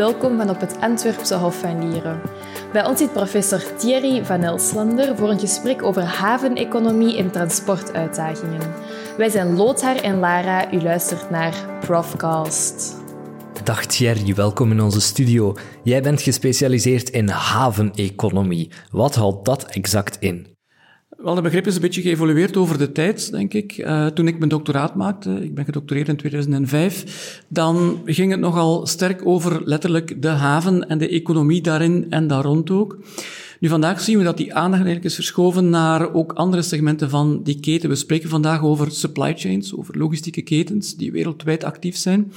welkom van op het Antwerpse Hof van Lieren. Bij ons zit professor Thierry van Elslander voor een gesprek over haveneconomie en transportuitdagingen. Wij zijn Lothar en Lara, u luistert naar Profcast. Dag Thierry, welkom in onze studio. Jij bent gespecialiseerd in haveneconomie. Wat houdt dat exact in? Wel, het begrip is een beetje geëvolueerd over de tijd, denk ik. Uh, toen ik mijn doctoraat maakte, ik ben gedoctoreerd in 2005, dan ging het nogal sterk over letterlijk de haven en de economie daarin en daar rond ook. Nu, vandaag zien we dat die aandacht eigenlijk is verschoven naar ook andere segmenten van die keten. We spreken vandaag over supply chains, over logistieke ketens die wereldwijd actief zijn.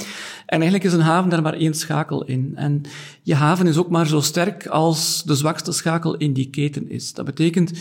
En eigenlijk is een haven daar maar één schakel in. En je haven is ook maar zo sterk als de zwakste schakel in die keten is. Dat betekent,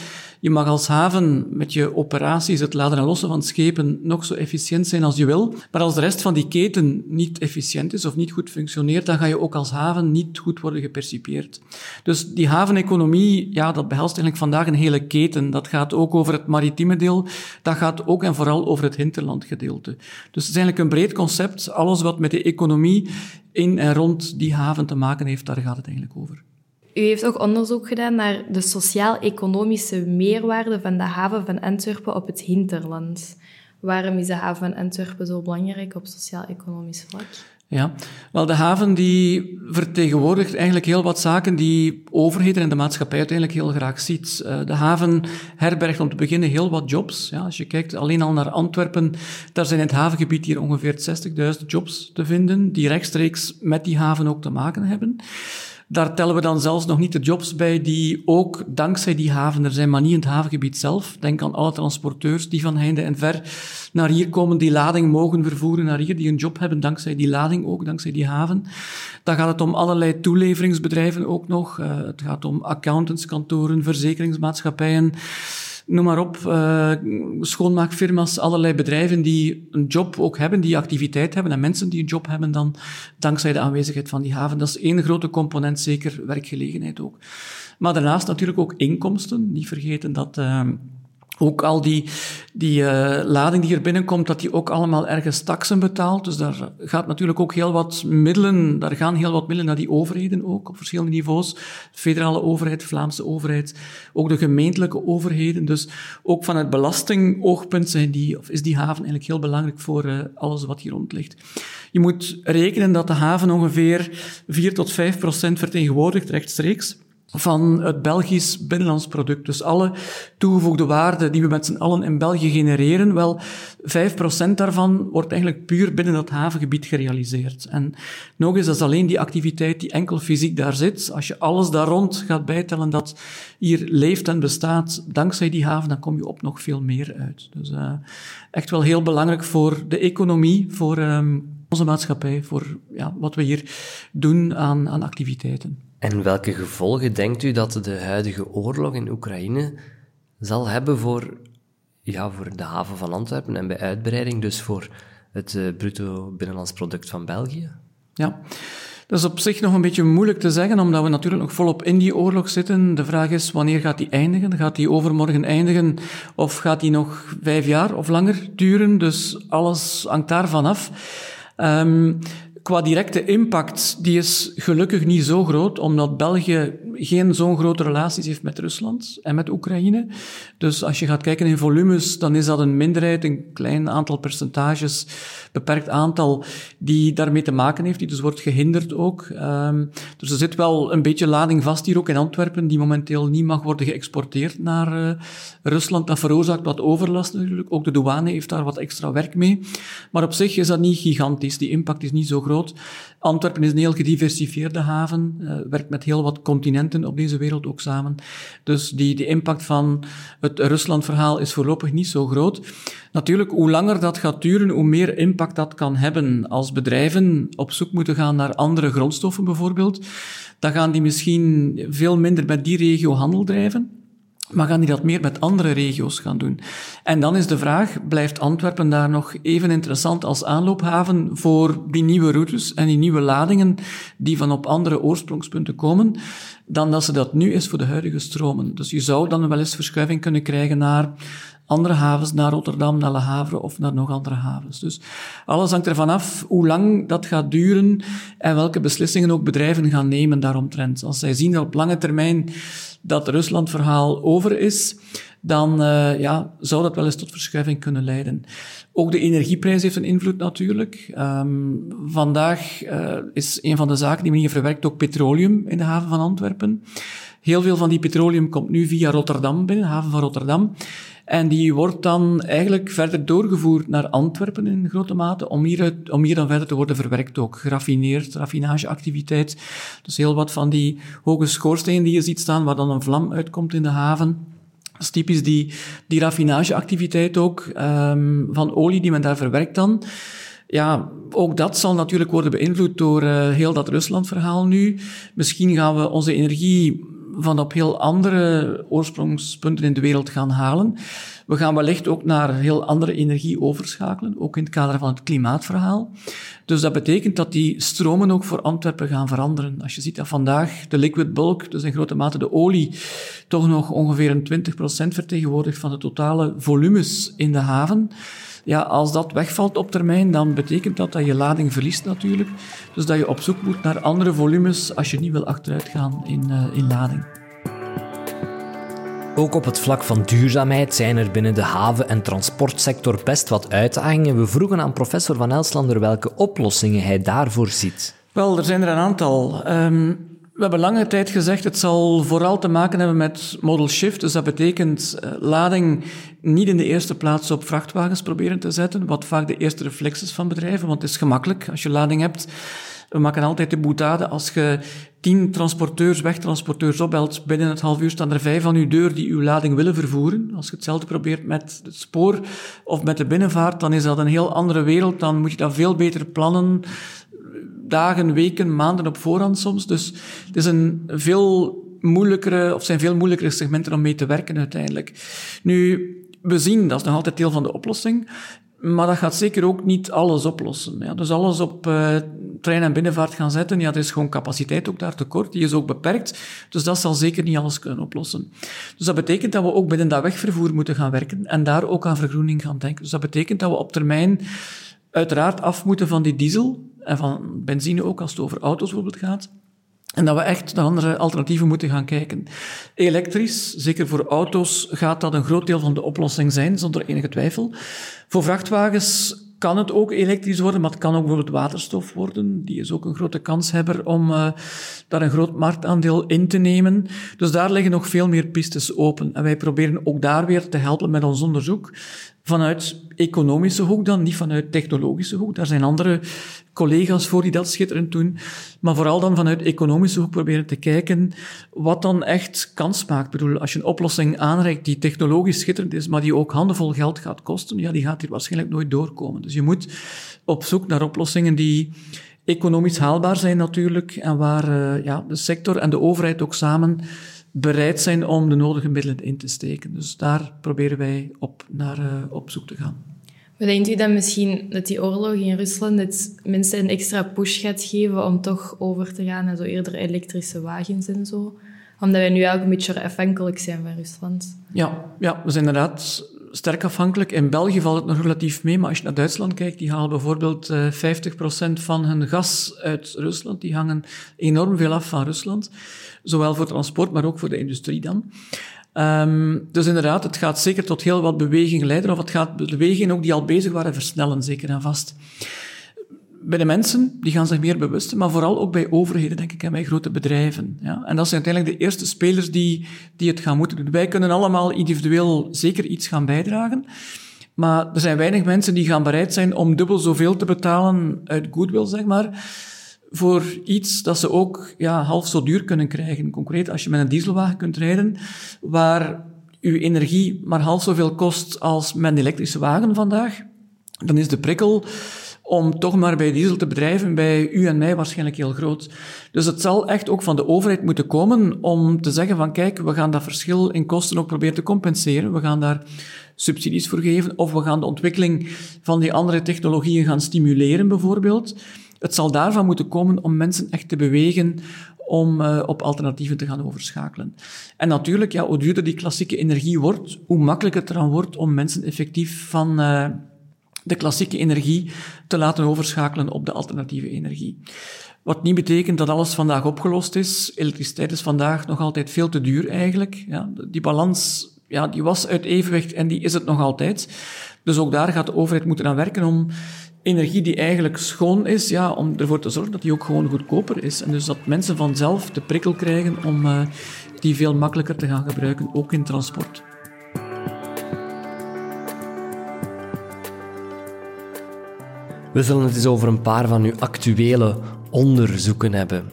je mag als haven met je operaties, het laden en lossen van schepen, nog zo efficiënt zijn als je wil. Maar als de rest van die keten niet efficiënt is of niet goed functioneert, dan ga je ook als haven niet goed worden gepercipieerd. Dus die haveneconomie, ja, dat behelst eigenlijk vandaag een hele keten. Dat gaat ook over het maritieme deel. Dat gaat ook en vooral over het hinterlandgedeelte. Dus het is eigenlijk een breed concept. Alles wat met de economie in en rond die haven te maken heeft, daar gaat het eigenlijk over. U heeft ook onderzoek gedaan naar de sociaal-economische meerwaarde van de haven van Antwerpen op het hinterland. Waarom is de haven van Antwerpen zo belangrijk op sociaal-economisch vlak? Ja, wel de haven die vertegenwoordigt eigenlijk heel wat zaken die overheden en de maatschappij uiteindelijk heel graag ziet. Eh, de haven herbergt om te beginnen heel wat jobs. Ja, als je kijkt alleen al naar Antwerpen, daar zijn in het havengebied hier ongeveer 60.000 jobs te vinden, die rechtstreeks met die haven ook te maken hebben. Daar tellen we dan zelfs nog niet de jobs bij die ook dankzij die haven er zijn, maar niet in het havengebied zelf. Denk aan alle transporteurs die van heinde en ver naar hier komen, die lading mogen vervoeren naar hier, die een job hebben dankzij die lading ook, dankzij die haven. Dan gaat het om allerlei toeleveringsbedrijven ook nog. Uh, het gaat om accountantskantoren, verzekeringsmaatschappijen noem maar op, uh, schoonmaakfirma's, allerlei bedrijven die een job ook hebben, die activiteit hebben en mensen die een job hebben dan dankzij de aanwezigheid van die haven. Dat is één grote component, zeker werkgelegenheid ook. Maar daarnaast natuurlijk ook inkomsten. Niet vergeten dat uh, ook al die, die uh, lading die er binnenkomt, dat die ook allemaal ergens taksen betaalt. Dus daar gaat natuurlijk ook heel wat middelen, daar gaan heel wat middelen naar die overheden ook, op verschillende niveaus. De federale overheid, Vlaamse overheid, ook de gemeentelijke overheden. Dus ook van het belastingoogpunt zijn die, of is die haven eigenlijk heel belangrijk voor uh, alles wat hier rond ligt. Je moet rekenen dat de haven ongeveer 4 tot 5 procent vertegenwoordigt rechtstreeks van het Belgisch binnenlands product. Dus alle toegevoegde waarde die we met z'n allen in België genereren, wel 5% daarvan wordt eigenlijk puur binnen dat havengebied gerealiseerd. En nog eens, dat is alleen die activiteit die enkel fysiek daar zit. Als je alles daar rond gaat bijtellen dat hier leeft en bestaat, dankzij die haven, dan kom je op nog veel meer uit. Dus uh, echt wel heel belangrijk voor de economie, voor um, onze maatschappij, voor ja, wat we hier doen aan, aan activiteiten. En welke gevolgen denkt u dat de huidige oorlog in Oekraïne zal hebben voor, ja, voor de haven van Antwerpen en bij uitbreiding dus voor het uh, bruto binnenlands product van België? Ja, dat is op zich nog een beetje moeilijk te zeggen, omdat we natuurlijk nog volop in die oorlog zitten. De vraag is, wanneer gaat die eindigen? Gaat die overmorgen eindigen of gaat die nog vijf jaar of langer duren? Dus alles hangt daarvan af. Um, qua directe impact, die is gelukkig niet zo groot, omdat België geen zo'n grote relaties heeft met Rusland en met Oekraïne. Dus als je gaat kijken in volumes, dan is dat een minderheid, een klein aantal percentages, beperkt aantal, die daarmee te maken heeft, die dus wordt gehinderd ook. Um, dus er zit wel een beetje lading vast hier ook in Antwerpen, die momenteel niet mag worden geëxporteerd naar uh, Rusland. Dat veroorzaakt wat overlast natuurlijk. Ook de douane heeft daar wat extra werk mee. Maar op zich is dat niet gigantisch. Die impact is niet zo groot. Antwerpen is een heel gediversifieerde haven, uh, werkt met heel wat continenten op deze wereld ook samen. Dus die, die impact van het Rusland-verhaal is voorlopig niet zo groot. Natuurlijk, hoe langer dat gaat duren, hoe meer impact dat kan hebben. Als bedrijven op zoek moeten gaan naar andere grondstoffen bijvoorbeeld, dan gaan die misschien veel minder met die regio handel drijven. Maar gaan die dat meer met andere regio's gaan doen? En dan is de vraag, blijft Antwerpen daar nog even interessant als aanloophaven voor die nieuwe routes en die nieuwe ladingen die van op andere oorsprongspunten komen? dan dat ze dat nu is voor de huidige stromen. Dus je zou dan wel eens verschuiving kunnen krijgen naar andere havens, naar Rotterdam, naar Le Havre of naar nog andere havens. Dus alles hangt ervan af hoe lang dat gaat duren en welke beslissingen ook bedrijven gaan nemen daaromtrent. Als zij zien dat op lange termijn dat Rusland-verhaal over is, dan uh, ja, zou dat wel eens tot verschuiving kunnen leiden. Ook de energieprijs heeft een invloed natuurlijk. Um, vandaag uh, is een van de zaken die men hier verwerkt ook petroleum in de haven van Antwerpen. Heel veel van die petroleum komt nu via Rotterdam binnen, de haven van Rotterdam. En die wordt dan eigenlijk verder doorgevoerd naar Antwerpen in grote mate, om hier, om hier dan verder te worden verwerkt ook. Geraffineerd, raffinageactiviteit. Dus heel wat van die hoge schoorstenen die je ziet staan, waar dan een vlam uitkomt in de haven. Dat is typisch die, die raffinageactiviteit ook, um, van olie die men daar verwerkt dan. Ja, ook dat zal natuurlijk worden beïnvloed door uh, heel dat Rusland-verhaal nu. Misschien gaan we onze energie van op heel andere oorsprongspunten in de wereld gaan halen. We gaan wellicht ook naar heel andere energie overschakelen, ook in het kader van het klimaatverhaal. Dus dat betekent dat die stromen ook voor Antwerpen gaan veranderen. Als je ziet dat vandaag de liquid bulk, dus in grote mate de olie, toch nog ongeveer een 20% vertegenwoordigt van de totale volumes in de haven. Ja, als dat wegvalt op termijn, dan betekent dat dat je lading verliest natuurlijk. Dus dat je op zoek moet naar andere volumes als je niet wil achteruit gaan in, uh, in lading. Ook op het vlak van duurzaamheid zijn er binnen de haven- en transportsector best wat uitdagingen. We vroegen aan professor Van Elslander welke oplossingen hij daarvoor ziet. Wel, er zijn er een aantal. Um, we hebben lange tijd gezegd, het zal vooral te maken hebben met modal shift. Dus dat betekent uh, lading niet in de eerste plaats op vrachtwagens proberen te zetten, wat vaak de eerste reflex is van bedrijven, want het is gemakkelijk. Als je lading hebt, we maken altijd de boetade. Als je tien transporteurs, wegtransporteurs opbelt, binnen het half uur staan er vijf aan uw deur die uw lading willen vervoeren. Als je hetzelfde probeert met het spoor of met de binnenvaart, dan is dat een heel andere wereld. Dan moet je dat veel beter plannen dagen, weken, maanden op voorhand soms. Dus het is een veel moeilijkere, of zijn veel moeilijkere segmenten om mee te werken uiteindelijk. Nu, we zien, dat is nog altijd deel van de oplossing, maar dat gaat zeker ook niet alles oplossen. Ja. Dus alles op uh, trein- en binnenvaart gaan zetten, ja, er is gewoon capaciteit ook daar tekort, die is ook beperkt. Dus dat zal zeker niet alles kunnen oplossen. Dus dat betekent dat we ook binnen dat wegvervoer moeten gaan werken en daar ook aan vergroening gaan denken. Dus dat betekent dat we op termijn uiteraard af moeten van die diesel en van benzine ook, als het over auto's bijvoorbeeld gaat. En dat we echt naar andere alternatieven moeten gaan kijken. Elektrisch, zeker voor auto's, gaat dat een groot deel van de oplossing zijn, zonder enige twijfel. Voor vrachtwagens kan het ook elektrisch worden, maar het kan ook bijvoorbeeld waterstof worden. Die is ook een grote kanshebber om uh, daar een groot marktaandeel in te nemen. Dus daar liggen nog veel meer pistes open. En wij proberen ook daar weer te helpen met ons onderzoek vanuit economische hoek dan, niet vanuit technologische hoek. Daar zijn andere collega's voor die dat schitterend doen. Maar vooral dan vanuit economische hoek proberen te kijken wat dan echt kans maakt. Ik bedoel, als je een oplossing aanreikt die technologisch schitterend is, maar die ook handenvol geld gaat kosten, ja, die gaat hier waarschijnlijk nooit doorkomen. Dus je moet op zoek naar oplossingen die economisch haalbaar zijn natuurlijk en waar uh, ja, de sector en de overheid ook samen bereid zijn om de nodige middelen in te steken. Dus daar proberen wij op, naar uh, op zoek te gaan. Maar denkt u dat misschien dat die oorlog in Rusland het mensen een extra push gaat geven om toch over te gaan naar zo eerder elektrische wagens en zo? Omdat wij nu eigenlijk een beetje afhankelijk zijn van Rusland. Ja, ja we zijn inderdaad sterk afhankelijk. In België valt het nog relatief mee, maar als je naar Duitsland kijkt, die halen bijvoorbeeld uh, eh, 50% van hun gas uit Rusland. Die hangen enorm veel af van Rusland. Zowel voor transport, maar ook voor de industrie dan. Um, dus inderdaad, het gaat zeker tot heel wat beweging leiden, of het gaat bewegingen ook die al bezig waren versnellen, zeker en vast. Bij de mensen, die gaan zich meer bewust, maar vooral ook bij overheden, denk ik, en bij grote bedrijven. Ja? En dat zijn uiteindelijk de eerste spelers die, die het gaan moeten doen. Wij kunnen allemaal individueel zeker iets gaan bijdragen, maar er zijn weinig mensen die gaan bereid zijn om dubbel zoveel te betalen uit goodwill, zeg maar, voor iets dat ze ook ja, half zo duur kunnen krijgen. Concreet, als je met een dieselwagen kunt rijden, waar uw energie maar half zoveel kost als met een elektrische wagen vandaag, dan is de prikkel om toch maar bij diesel te bedrijven bij u en mij waarschijnlijk heel groot. Dus het zal echt ook van de overheid moeten komen om te zeggen van kijk, we gaan dat verschil in kosten ook proberen te compenseren. We gaan daar subsidies voor geven of we gaan de ontwikkeling van die andere technologieën gaan stimuleren bijvoorbeeld. Het zal daarvan moeten komen om mensen echt te bewegen om uh, op alternatieven te gaan overschakelen. En natuurlijk, ja, hoe duurder die klassieke energie wordt, hoe makkelijker het eraan wordt om mensen effectief van uh, de klassieke energie te laten overschakelen op de alternatieve energie. Wat niet betekent dat alles vandaag opgelost is. Elektriciteit is vandaag nog altijd veel te duur eigenlijk. Ja, die balans ja, die was uit evenwicht en die is het nog altijd. Dus ook daar gaat de overheid moeten aan werken om energie die eigenlijk schoon is, ja, om ervoor te zorgen dat die ook gewoon goedkoper is. En dus dat mensen vanzelf de prikkel krijgen om uh, die veel makkelijker te gaan gebruiken, ook in transport. We zullen het eens over een paar van uw actuele onderzoeken hebben.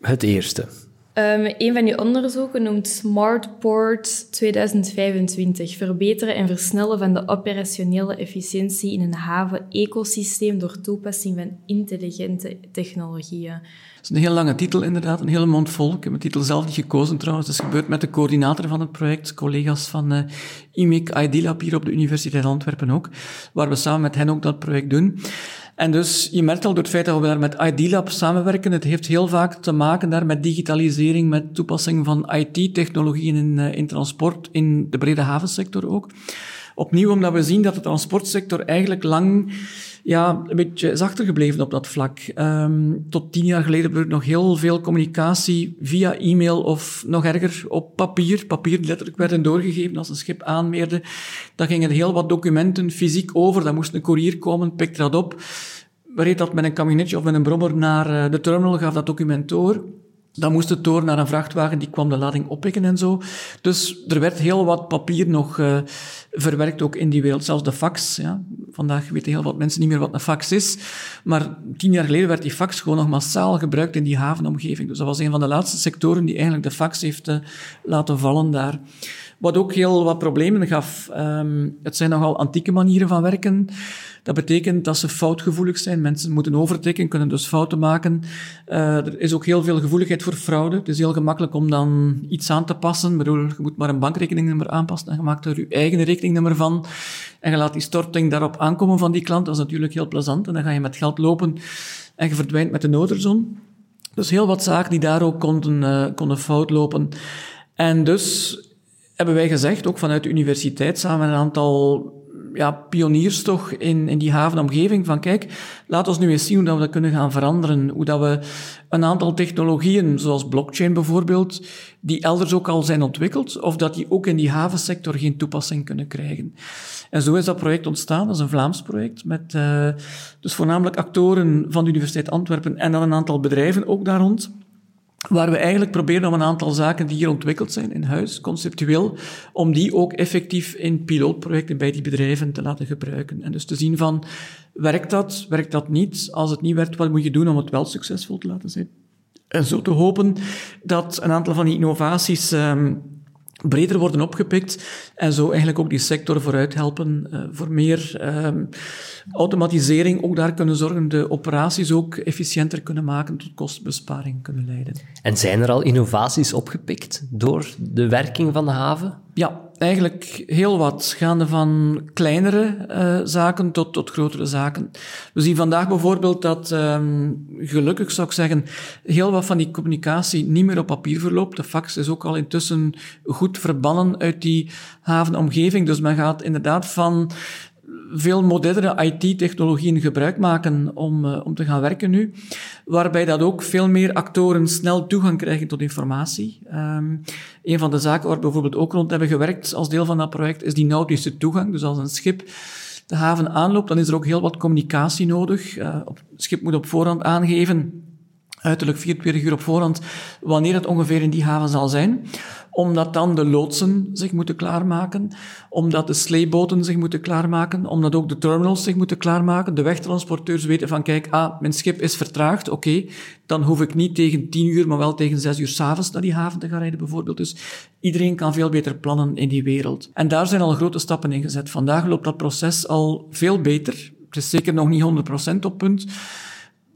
Het eerste. Um, een van uw onderzoeken noemt Smartport 2025. Verbeteren en versnellen van de operationele efficiëntie in een haven-ecosysteem door toepassing van intelligente technologieën. Dat is een heel lange titel inderdaad, een hele mond vol. Ik heb mijn titel zelf niet gekozen trouwens. Het is gebeurd met de coördinator van het project, collega's van uh, IMIC ID hier op de Universiteit Antwerpen ook, waar we samen met hen ook dat project doen. En dus je merkt al door het feit dat we daar met ID Lab samenwerken, het heeft heel vaak te maken daar met digitalisering, met toepassing van IT-technologieën in, uh, in transport, in de brede havensector ook. Opnieuw omdat we zien dat de transportsector eigenlijk lang ja, een beetje is achtergebleven op dat vlak. Um, tot tien jaar geleden gebeurde nog heel veel communicatie via e-mail of nog erger op papier. Papier letterlijk werden doorgegeven als een schip aanmeerde. Dan gingen heel wat documenten fysiek over. Dan moest een courier komen, pikte dat op. Reed dat met een kamionetje of met een brommer naar eh, de terminal, gaf dat document door. Dan moest het door naar een vrachtwagen, die kwam de lading oppikken en zo. Dus er werd heel wat papier nog uh, verwerkt ook in die wereld. Zelfs de fax. Ja. Vandaag weten heel wat mensen niet meer wat een fax is. Maar tien jaar geleden werd die fax gewoon nog massaal gebruikt in die havenomgeving. Dus dat was een van de laatste sectoren die eigenlijk de fax heeft uh, laten vallen daar. Wat ook heel wat problemen gaf. Um, het zijn nogal antieke manieren van werken. Dat betekent dat ze foutgevoelig zijn. Mensen moeten overtikken, kunnen dus fouten maken. Uh, er is ook heel veel gevoeligheid voor fraude. Het is heel gemakkelijk om dan iets aan te passen. Ik je moet maar een bankrekeningnummer aanpassen en je maakt er je eigen rekeningnummer van. En je laat die storting daarop aankomen van die klant. Dat is natuurlijk heel plezant. En dan ga je met geld lopen en je verdwijnt met de noodrzon. Dus heel wat zaken die daar ook konden, uh, konden fout lopen. En dus hebben wij gezegd, ook vanuit de universiteit, samen een aantal ja, pioniers toch in, in die havenomgeving van kijk, laat ons nu eens zien hoe dat we dat kunnen gaan veranderen. Hoe dat we een aantal technologieën, zoals blockchain bijvoorbeeld, die elders ook al zijn ontwikkeld, of dat die ook in die havensector geen toepassing kunnen krijgen. En zo is dat project ontstaan. Dat is een Vlaams project met uh, dus voornamelijk actoren van de Universiteit Antwerpen en dan een aantal bedrijven ook daar rond waar we eigenlijk proberen om een aantal zaken die hier ontwikkeld zijn in huis, conceptueel, om die ook effectief in pilootprojecten bij die bedrijven te laten gebruiken. En dus te zien van, werkt dat, werkt dat niet? Als het niet werkt, wat moet je doen om het wel succesvol te laten zijn? En zo te hopen dat een aantal van die innovaties um, breder worden opgepikt en zo eigenlijk ook die sector vooruit helpen uh, voor meer um, automatisering, ook daar kunnen zorgen, de operaties ook efficiënter kunnen maken, tot kostbesparing kunnen leiden. En zijn er al innovaties opgepikt door de werking van de haven? Ja, eigenlijk heel wat, gaande van kleinere uh, zaken tot, tot grotere zaken. We zien vandaag bijvoorbeeld dat, um, gelukkig zou ik zeggen, heel wat van die communicatie niet meer op papier verloopt. De fax is ook al intussen goed verbannen uit die havenomgeving. Dus men gaat inderdaad van veel modernere IT-technologieën gebruik maken om, uh, om te gaan werken nu. Waarbij dat ook veel meer actoren snel toegang krijgen tot informatie. Um, een van de zaken waar we bijvoorbeeld ook rond hebben gewerkt als deel van dat project is die nautische toegang. Dus als een schip de haven aanloopt, dan is er ook heel wat communicatie nodig. Op, het schip moet op voorhand aangeven uiterlijk 24 uur op voorhand wanneer het ongeveer in die haven zal zijn omdat dan de loodsen zich moeten klaarmaken, omdat de sleeboten zich moeten klaarmaken, omdat ook de terminals zich moeten klaarmaken, de wegtransporteurs weten van kijk, ah, mijn schip is vertraagd, oké, dan hoef ik niet tegen 10 uur, maar wel tegen 6 uur s'avonds naar die haven te gaan rijden bijvoorbeeld. Dus iedereen kan veel beter plannen in die wereld. En daar zijn al grote stappen in gezet. Vandaag loopt dat proces al veel beter. Het is zeker nog niet 100% op punt.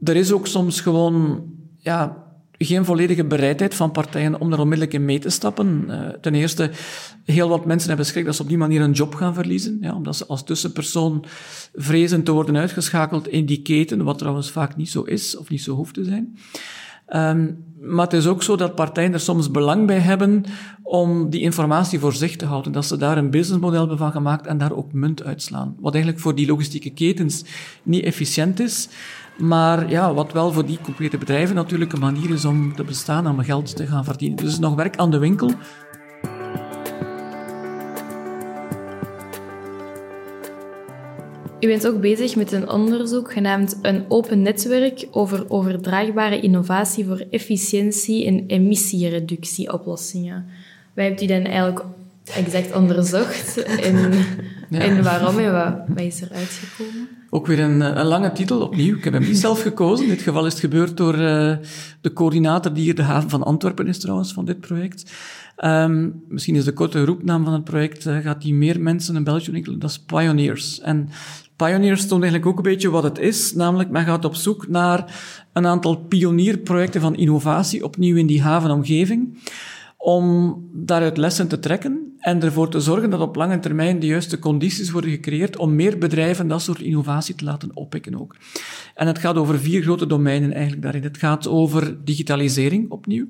Er is ook soms gewoon, ja, geen volledige bereidheid van partijen om er onmiddellijk in mee te stappen. Uh, ten eerste, heel wat mensen hebben schrik dat ze op die manier een job gaan verliezen, ja, omdat ze als tussenpersoon vrezen te worden uitgeschakeld in die keten, wat trouwens vaak niet zo is of niet zo hoeft te zijn. Ehm, maar het is ook zo dat partijen er soms belang bij hebben om die informatie voor zich te houden. Dat ze daar een businessmodel hebben van gemaakt en daar ook munt uitslaan. Wat eigenlijk voor die logistieke ketens niet efficiënt is. Maar ja, wat wel voor die complete bedrijven natuurlijk een manier is om te bestaan, om geld te gaan verdienen. Dus nog werk aan de winkel. U bent ook bezig met een onderzoek genaamd een open netwerk over overdraagbare innovatie voor efficiëntie- en emissiereductieoplossingen. Wij hebben u dan eigenlijk exact onderzocht en waarom en wat, wat is er uitgekomen? Ook weer een, een, lange titel, opnieuw. Ik heb hem niet zelf gekozen. In dit geval is het gebeurd door uh, de coördinator die hier de haven van Antwerpen is trouwens, van dit project. Um, misschien is de korte roepnaam van het project, uh, gaat die meer mensen in België winkelen. Dat is Pioneers. En Pioneers toont eigenlijk ook een beetje wat het is. Namelijk, men gaat op zoek naar een aantal pionierprojecten van innovatie, opnieuw in die havenomgeving om daaruit lessen te trekken en ervoor te zorgen dat op lange termijn de juiste condities worden gecreëerd om meer bedrijven dat soort innovatie te laten oppikken ook. En het gaat over vier grote domeinen eigenlijk daarin. Het gaat over digitalisering opnieuw.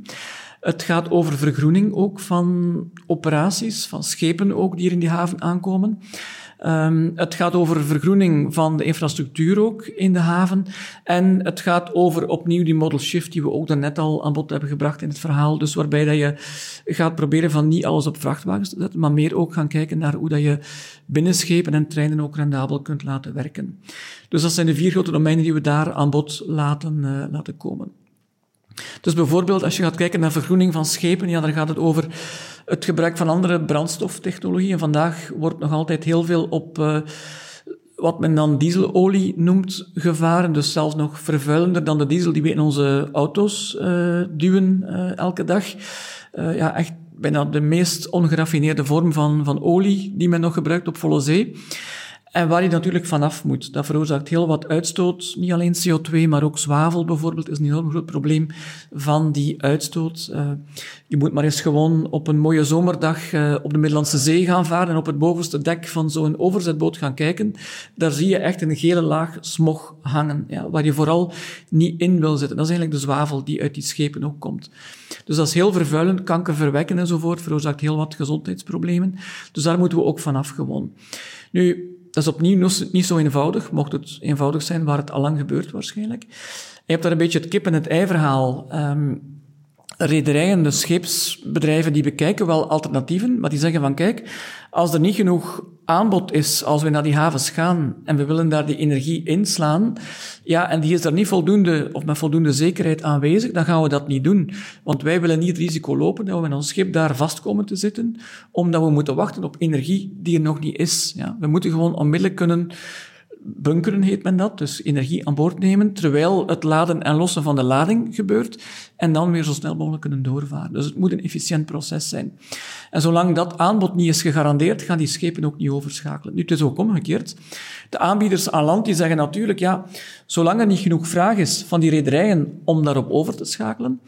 Het gaat over vergroening ook van operaties, van schepen ook die hier in die haven aankomen. Um, het gaat over vergroening van de infrastructuur ook in de haven. En het gaat over opnieuw die model shift die we ook daarnet al aan bod hebben gebracht in het verhaal. Dus waarbij dat je gaat proberen van niet alles op vrachtwagens te zetten, maar meer ook gaan kijken naar hoe dat je binnenschepen en treinen ook rendabel kunt laten werken. Dus dat zijn de vier grote domeinen die we daar aan bod laten, uh, laten komen. Dus bijvoorbeeld als je gaat kijken naar vergroening van schepen, ja, dan gaat het over het gebruik van andere brandstoftechnologieën. Vandaag wordt nog altijd heel veel op uh, wat men dan dieselolie noemt gevaren. Dus zelfs nog vervuilender dan de diesel die we in onze auto's uh, duwen uh, elke dag. ja, echt bijna de meest ongeraffineerde vorm van, van olie die men nog gebruikt op volle zee. En waar je natuurlijk vanaf moet. Dat veroorzaakt heel wat uitstoot. Niet alleen CO2, maar ook zwavel bijvoorbeeld is een enorm groot probleem van die uitstoot. Uh, je moet maar eens gewoon op een mooie zomerdag uh, op de Middellandse Zee gaan varen en op het bovenste dek van zo'n overzetboot gaan kijken. Daar zie je echt een gele laag smog hangen, ja, waar je vooral niet in wil zitten. Dat is eigenlijk de zwavel die uit die schepen ook komt. Dus dat is heel vervuilend, kankerverwekkend enzovoort, veroorzaakt heel wat gezondheidsproblemen. Dus daar moeten we ook vanaf gewoon. Nu, dat is opnieuw niet zo eenvoudig, mocht het eenvoudig zijn, waar het al lang gebeurt waarschijnlijk. Je hebt daar een beetje het kip- en het ei-verhaal. Um, rederijen, de scheepsbedrijven, die bekijken wel alternatieven, maar die zeggen van kijk, als er niet genoeg aanbod is, als we naar die havens gaan en we willen daar die energie inslaan, ja, en die is er niet voldoende of met voldoende zekerheid aanwezig, dan gaan we dat niet doen. Want wij willen niet het risico lopen dat we met ons schip daar vast komen te zitten, omdat we moeten wachten op energie die er nog niet is. Ja, we moeten gewoon onmiddellijk kunnen bunkeren heet men dat, dus energie aan boord nemen, terwijl het laden en lossen van de lading gebeurt, en dan weer zo snel mogelijk kunnen doorvaren. Dus het moet een efficiënt proces zijn. En zolang dat aanbod niet is gegarandeerd, gaan die schepen ook niet overschakelen. Nu, het is ook omgekeerd. De aanbieders aan land die zeggen natuurlijk, ja, zolang er niet genoeg vraag is van die rederijen om daarop over te schakelen,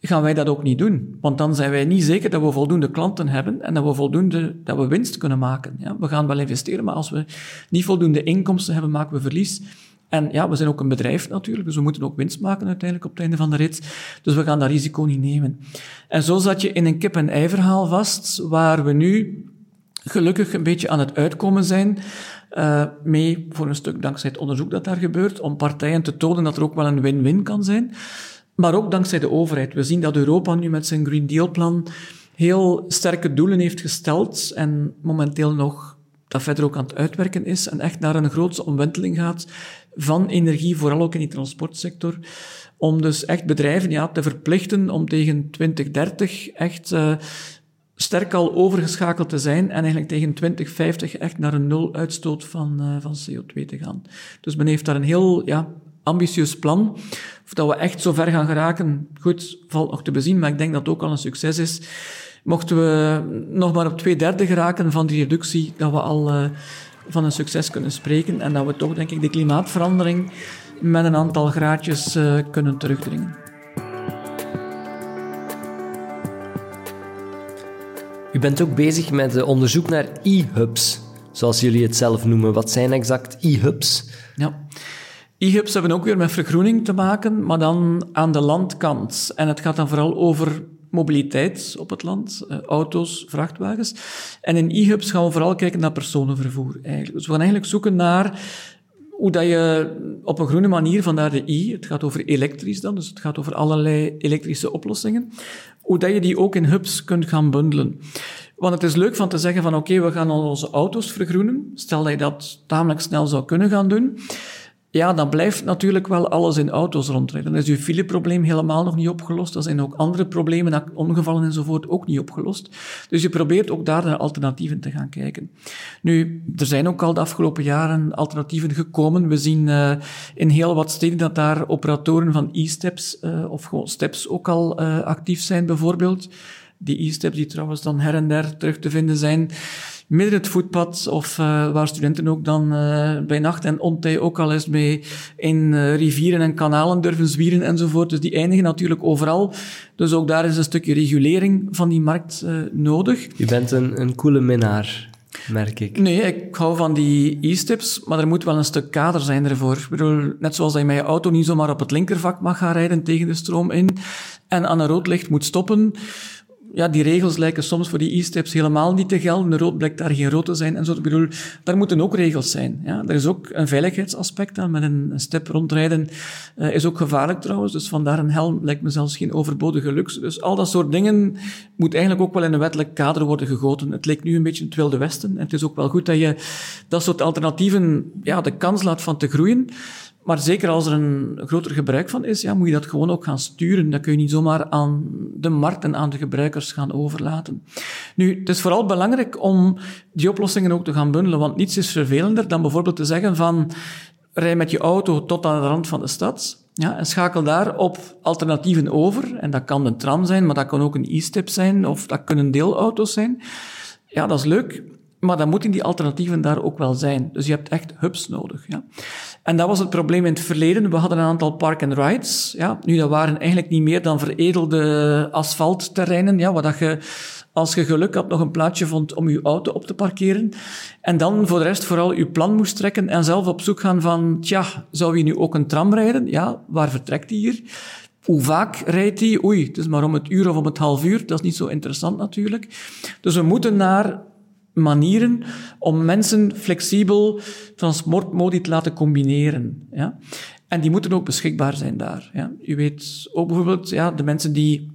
gaan wij dat ook niet doen. Want dan zijn wij niet zeker dat we voldoende klanten hebben en dat we voldoende, dat we winst kunnen maken. Ja, we gaan wel investeren, maar als we niet voldoende inkomsten hebben, maken we verlies. En ja, we zijn ook een bedrijf natuurlijk, dus we moeten ook winst maken uiteindelijk op het einde van de rit. Dus we gaan dat risico niet nemen. En zo zat je in een kip-en-ei verhaal vast, waar we nu gelukkig een beetje aan het uitkomen zijn. Uh, mee voor een stuk dankzij het onderzoek dat daar gebeurt, om partijen te tonen dat er ook wel een win-win kan zijn. Maar ook dankzij de overheid. We zien dat Europa nu met zijn Green Deal-plan heel sterke doelen heeft gesteld en momenteel nog dat verder ook aan het uitwerken is en echt naar een grootse omwenteling gaat van energie, vooral ook in die transportsector, om dus echt bedrijven ja, te verplichten om tegen 2030 echt uh, sterk al overgeschakeld te zijn en eigenlijk tegen 2050 echt naar een nul uitstoot van, uh, van CO2 te gaan. Dus men heeft daar een heel ja, ambitieus plan. Of dat we echt zo ver gaan geraken, goed, valt nog te bezien, maar ik denk dat het ook al een succes is. Mochten we nog maar op twee derde geraken van die reductie, dat we al uh, van een succes kunnen spreken en dat we toch, denk ik, de klimaatverandering met een aantal graadjes uh, kunnen terugdringen. U bent ook bezig met onderzoek naar e-hubs, zoals jullie het zelf noemen. Wat zijn exact e-hubs? Ja. E-hubs hebben ook weer met vergroening te maken, maar dan aan de landkant. En het gaat dan vooral over mobiliteit op het land, eh, auto's, vrachtwagens. En in e-hubs gaan we vooral kijken naar personenvervoer eigenlijk. Dus we gaan eigenlijk zoeken naar hoe dat je op een groene manier, vandaar de I, het gaat over elektrisch dan, dus het gaat over allerlei elektrische oplossingen, hoe dat je die ook in hubs kunt gaan bundelen. Want het is leuk van te zeggen van oké, we gaan onze auto's vergroenen. Stel dat je dat tamelijk snel zou kunnen gaan doen ja, dan blijft natuurlijk wel alles in auto's rondrijden. Dan is uw fileprobleem helemaal nog niet opgelost. Dan zijn ook andere problemen, ongevallen enzovoort, ook niet opgelost. Dus je probeert ook daar naar alternatieven te gaan kijken. Nu, er zijn ook al de afgelopen jaren alternatieven gekomen. We zien uh, in heel wat steden dat daar operatoren van e-steps uh, of gewoon steps ook al uh, actief zijn, bijvoorbeeld. Die e-steps die trouwens dan her en der terug te vinden zijn midden het voetpad, of uh, waar studenten ook dan uh, bij nacht en ontij ook al eens mee in uh, rivieren en kanalen durven zwieren enzovoort. Dus die eindigen natuurlijk overal. Dus ook daar is een stukje regulering van die markt nodig. Je bent een, een coole minnaar merk ik. Nee, ik hou van die e-stips, maar er moet wel een stuk kader zijn ervoor. Ik bedoel, net zoals dat je met je auto niet zomaar op het linkervak mag gaan rijden tegen de stroom in en aan een rood licht moet stoppen, ja, die regels lijken soms voor die e-steps helemaal niet te gelden. De rood blijkt daar geen rood te zijn en zo. Ik bedoel, daar moeten ook regels zijn. Ja. Er is ook een veiligheidsaspect aan. Met een, step rondrijden uh, is ook gevaarlijk trouwens. Dus vandaar een helm lijkt me zelfs geen overbodige luxe. Dus al dat soort dingen moet eigenlijk ook wel in een wettelijk kader worden gegoten. Het lijkt nu een beetje het Wilde Westen. En het is ook wel goed dat je dat soort alternatieven ja, de kans laat van te groeien. Maar zeker als er een groter gebruik van is, ja, moet je dat gewoon ook gaan sturen. Dat kun je niet zomaar aan de markt en aan de gebruikers gaan overlaten. Nu, het is vooral belangrijk om die oplossingen ook te gaan bundelen, want niets is vervelender dan bijvoorbeeld te zeggen van rij met je auto tot aan de rand van de stad ja, en schakel daar op alternatieven over. En dat kan een tram zijn, maar dat kan ook een e-step zijn, of dat kunnen deelauto's zijn. Ja, dat is leuk. Maar dan moeten die alternatieven daar ook wel zijn. Dus je hebt echt hubs nodig. Ja. En dat was het probleem in het verleden. We hadden een aantal park-and-rides. Ja. Nu, dat waren eigenlijk niet meer dan veredelde asfaltterreinen, ja, waar dat je, als je geluk had, nog een plaatsje vond om je auto op te parkeren. En dan voor de rest vooral je plan moest trekken en zelf op zoek gaan van, tja, zou je nu ook een tram rijden? Ja, waar vertrekt die hier? Hoe vaak rijdt die? Oei, het is maar om het uur of om het half uur. Dat is niet zo interessant natuurlijk. Dus we moeten naar manieren om mensen flexibel transportmodi te laten combineren. Ja? En die moeten ook beschikbaar zijn daar. Ja? Weet ook bijvoorbeeld ja, de mensen die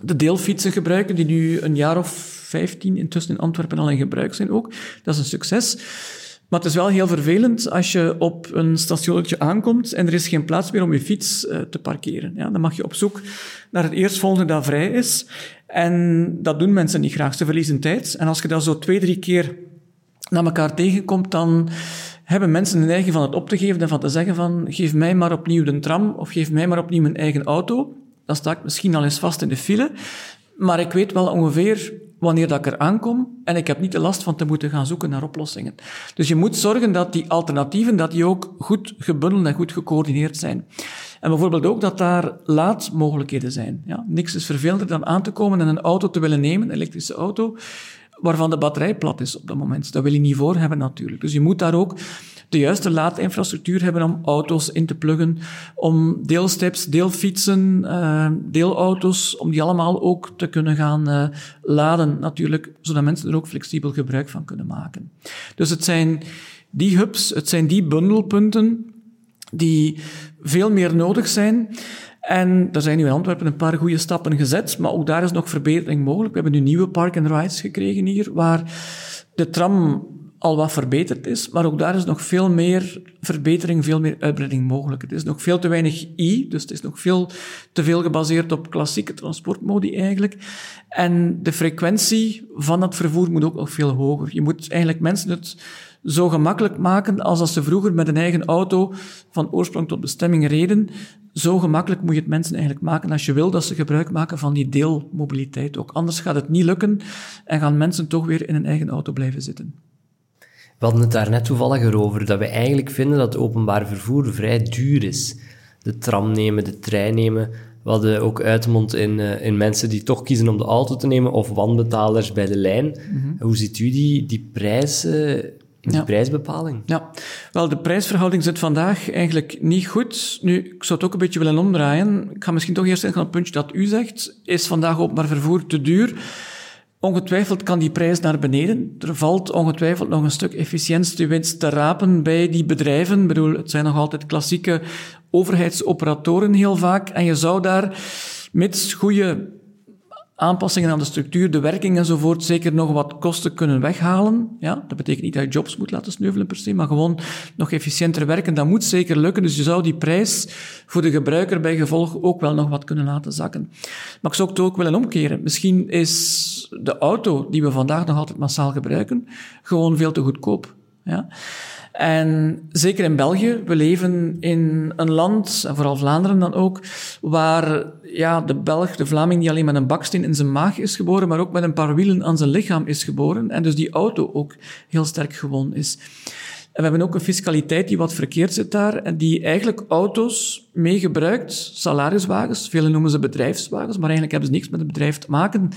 de deelfietsen gebruiken, die nu een jaar of vijftien intussen in Antwerpen al in gebruik zijn ook. Dat is een succes. Maar het is wel heel vervelend als je op een stationnetje aankomt en er is geen plaats meer om je fiets uh, te parkeren. Ja, dan mag je op zoek naar het eerstvolgende dat vrij is. En dat doen mensen niet graag. Ze verliezen tijd. En als je dat zo twee, drie keer naar elkaar tegenkomt, dan hebben mensen de neiging van het op te geven en van te zeggen van geef mij maar opnieuw de tram of geef mij maar opnieuw mijn eigen auto. Dan sta ik misschien al eens vast in de file. Maar ik weet wel ongeveer wanneer dat ik er aankom en ik heb niet de last van te moeten gaan zoeken naar oplossingen. Dus je moet zorgen dat die alternatieven dat die ook goed gebundeld en goed gecoördineerd zijn. En bijvoorbeeld ook dat daar laadmogelijkheden zijn. Ja, niks is vervelender dan aan te komen en een auto te willen nemen, een elektrische auto, waarvan de batterij plat is op dat moment. Dat wil je niet voor hebben natuurlijk. Dus je moet daar ook de juiste laadinfrastructuur hebben om auto's in te pluggen, om deelsteps, deelfietsen, uh, deelauto's, om die allemaal ook te kunnen gaan uh, laden natuurlijk, zodat mensen er ook flexibel gebruik van kunnen maken. Dus het zijn die hubs, het zijn die bundelpunten die veel meer nodig zijn. En er zijn nu in Antwerpen een paar goede stappen gezet, maar ook daar is nog verbetering mogelijk. We hebben nu nieuwe park-and-rides gekregen hier, waar de tram al wat verbeterd is, maar ook daar is nog veel meer verbetering, veel meer uitbreiding mogelijk. Het is nog veel te weinig I, dus het is nog veel te veel gebaseerd op klassieke transportmodi eigenlijk. En de frequentie van het vervoer moet ook nog veel hoger. Je moet eigenlijk mensen het zo gemakkelijk maken als als ze vroeger met een eigen auto van oorsprong tot bestemming reden. Zo gemakkelijk moet je het mensen eigenlijk maken als je wil dat ze gebruik maken van die deelmobiliteit ook. Anders gaat het niet lukken en gaan mensen toch weer in een eigen auto blijven zitten. We hadden het daar net toevallig erover, dat we eigenlijk vinden dat openbaar vervoer vrij duur is. De tram nemen, de trein nemen. We hadden ook uitmond in, uh, in mensen die toch kiezen om de auto te nemen of wanbetalers bij de lijn. Mhm. Hoe ziet u die, die prijzen die prijsbepaling? Ja, wel, de prijsverhouding zit vandaag eigenlijk niet goed. Nu, ik zou het ook een beetje willen omdraaien. Ik ga misschien toch eerst zeggen op het puntje dat u zegt. Is vandaag openbaar vervoer te duur? Ongetwijfeld kan die prijs naar beneden. Er valt ongetwijfeld nog een stuk efficiëntiewinst te rapen bij die bedrijven. Ik bedoel, het zijn nog altijd klassieke overheidsoperatoren heel vaak. En je zou daar, mits goede aanpassingen aan de structuur, de werking enzovoort, zeker nog wat kosten kunnen weghalen. Ja, dat betekent niet dat je jobs moet laten sneuvelen per se, maar gewoon nog efficiënter werken. Dat moet zeker lukken. Dus je zou die prijs voor de gebruiker bij gevolg ook wel nog wat kunnen laten zakken. Maar ik zou het ook willen omkeren. Misschien is de auto die we vandaag nog altijd massaal gebruiken, gewoon veel te goedkoop. Ja. En zeker in België, we leven in een land, en vooral Vlaanderen dan ook, waar ja, de Belg, de Vlaming, niet alleen met een baksteen in zijn maag is geboren, maar ook met een paar wielen aan zijn lichaam is geboren. En dus die auto ook heel sterk gewoon is. En we hebben ook een fiscaliteit die wat verkeerd zit daar en die eigenlijk auto's meegebruikt, salariswagens, velen noemen ze bedrijfswagens, maar eigenlijk hebben ze niks met het bedrijf te maken.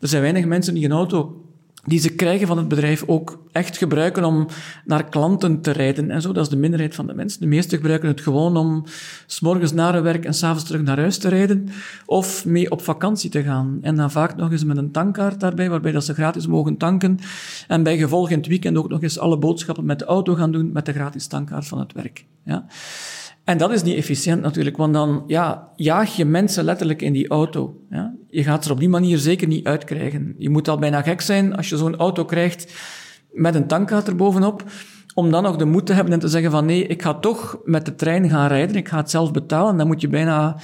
Er zijn weinig mensen die een auto die ze krijgen van het bedrijf ook echt gebruiken om naar klanten te rijden en zo. Dat is de minderheid van de mensen. De meesten gebruiken het gewoon om s'morgens naar hun werk en s'avonds terug naar huis te rijden of mee op vakantie te gaan. En dan vaak nog eens met een tankkaart daarbij, waarbij dat ze gratis mogen tanken en bij gevolg in het weekend ook nog eens alle boodschappen met de auto gaan doen met de gratis tankkaart van het werk. Ja. En dat is niet efficiënt natuurlijk, want dan ja, jaag je mensen letterlijk in die auto. Ja? Je gaat ze op die manier zeker niet uitkrijgen. Je moet al bijna gek zijn als je zo'n auto krijgt met een tankkaart erbovenop, om dan nog de moed te hebben en te zeggen van nee, ik ga toch met de trein gaan rijden, ik ga het zelf betalen, dan moet je bijna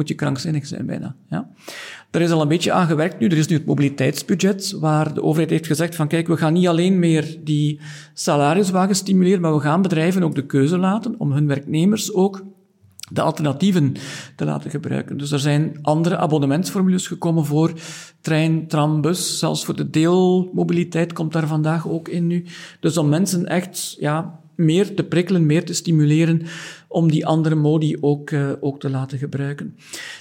moet je krankzinnig zijn bijna. Ja. Er is al een beetje aan gewerkt nu. Er is nu het mobiliteitsbudget, waar de overheid heeft gezegd van kijk, we gaan niet alleen meer die salariswagen stimuleren, maar we gaan bedrijven ook de keuze laten om hun werknemers ook de alternatieven te laten gebruiken. Dus er zijn andere abonnementsformules gekomen voor trein, tram, bus. Zelfs voor de deelmobiliteit komt daar vandaag ook in nu. Dus om mensen echt ja, meer te prikkelen, meer te stimuleren om die andere modi ook, uh, ook te laten gebruiken.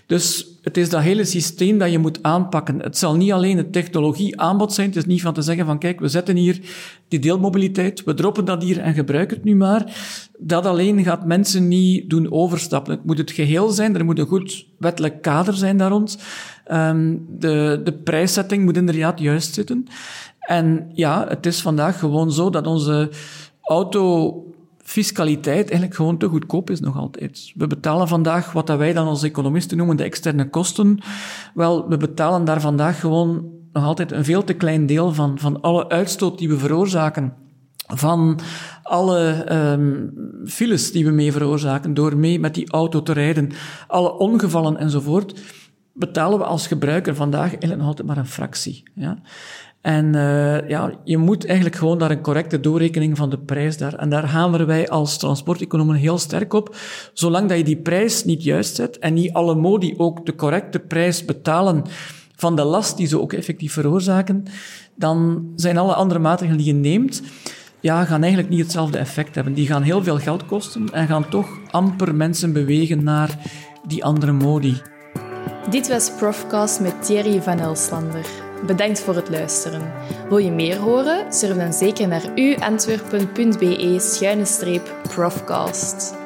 Dus het is dat hele systeem dat je moet aanpakken. Het zal niet alleen het technologieaanbod zijn. Het is niet van te zeggen van kijk, we zetten hier die deelmobiliteit, we droppen dat hier en gebruiken het nu maar. Dat alleen gaat mensen niet doen overstappen. Het moet het geheel zijn, er moet een goed wettelijk kader zijn daar rond. Um, de, de prijszetting moet inderdaad juist zitten. En ja, het is vandaag gewoon zo dat onze autofiscaliteit eigenlijk gewoon te goedkoop is nog altijd. We betalen vandaag wat wij dan als economisten noemen de externe kosten. Wel, we betalen daar vandaag gewoon nog altijd een veel te klein deel van, van alle uitstoot die we veroorzaken. Van alle um, files die we mee veroorzaken door mee met die auto te rijden, alle ongevallen enzovoort, betalen we als gebruiker vandaag eigenlijk nog altijd maar een fractie. Ja? En uh, ja, je moet eigenlijk gewoon daar een correcte doorrekening van de prijs daar. En daar hameren wij als transporteconomen heel sterk op. Zolang dat je die prijs niet juist zet en niet alle modi ook de correcte prijs betalen van de last die ze ook effectief veroorzaken, dan zijn alle andere maatregelen die je neemt, ja, gaan eigenlijk niet hetzelfde effect hebben. Die gaan heel veel geld kosten en gaan toch amper mensen bewegen naar die andere modi. Dit was Profcast met Thierry van Elslander. Bedankt voor het luisteren. Wil je meer horen? Surf dan zeker naar uantwerpen.be-profcast.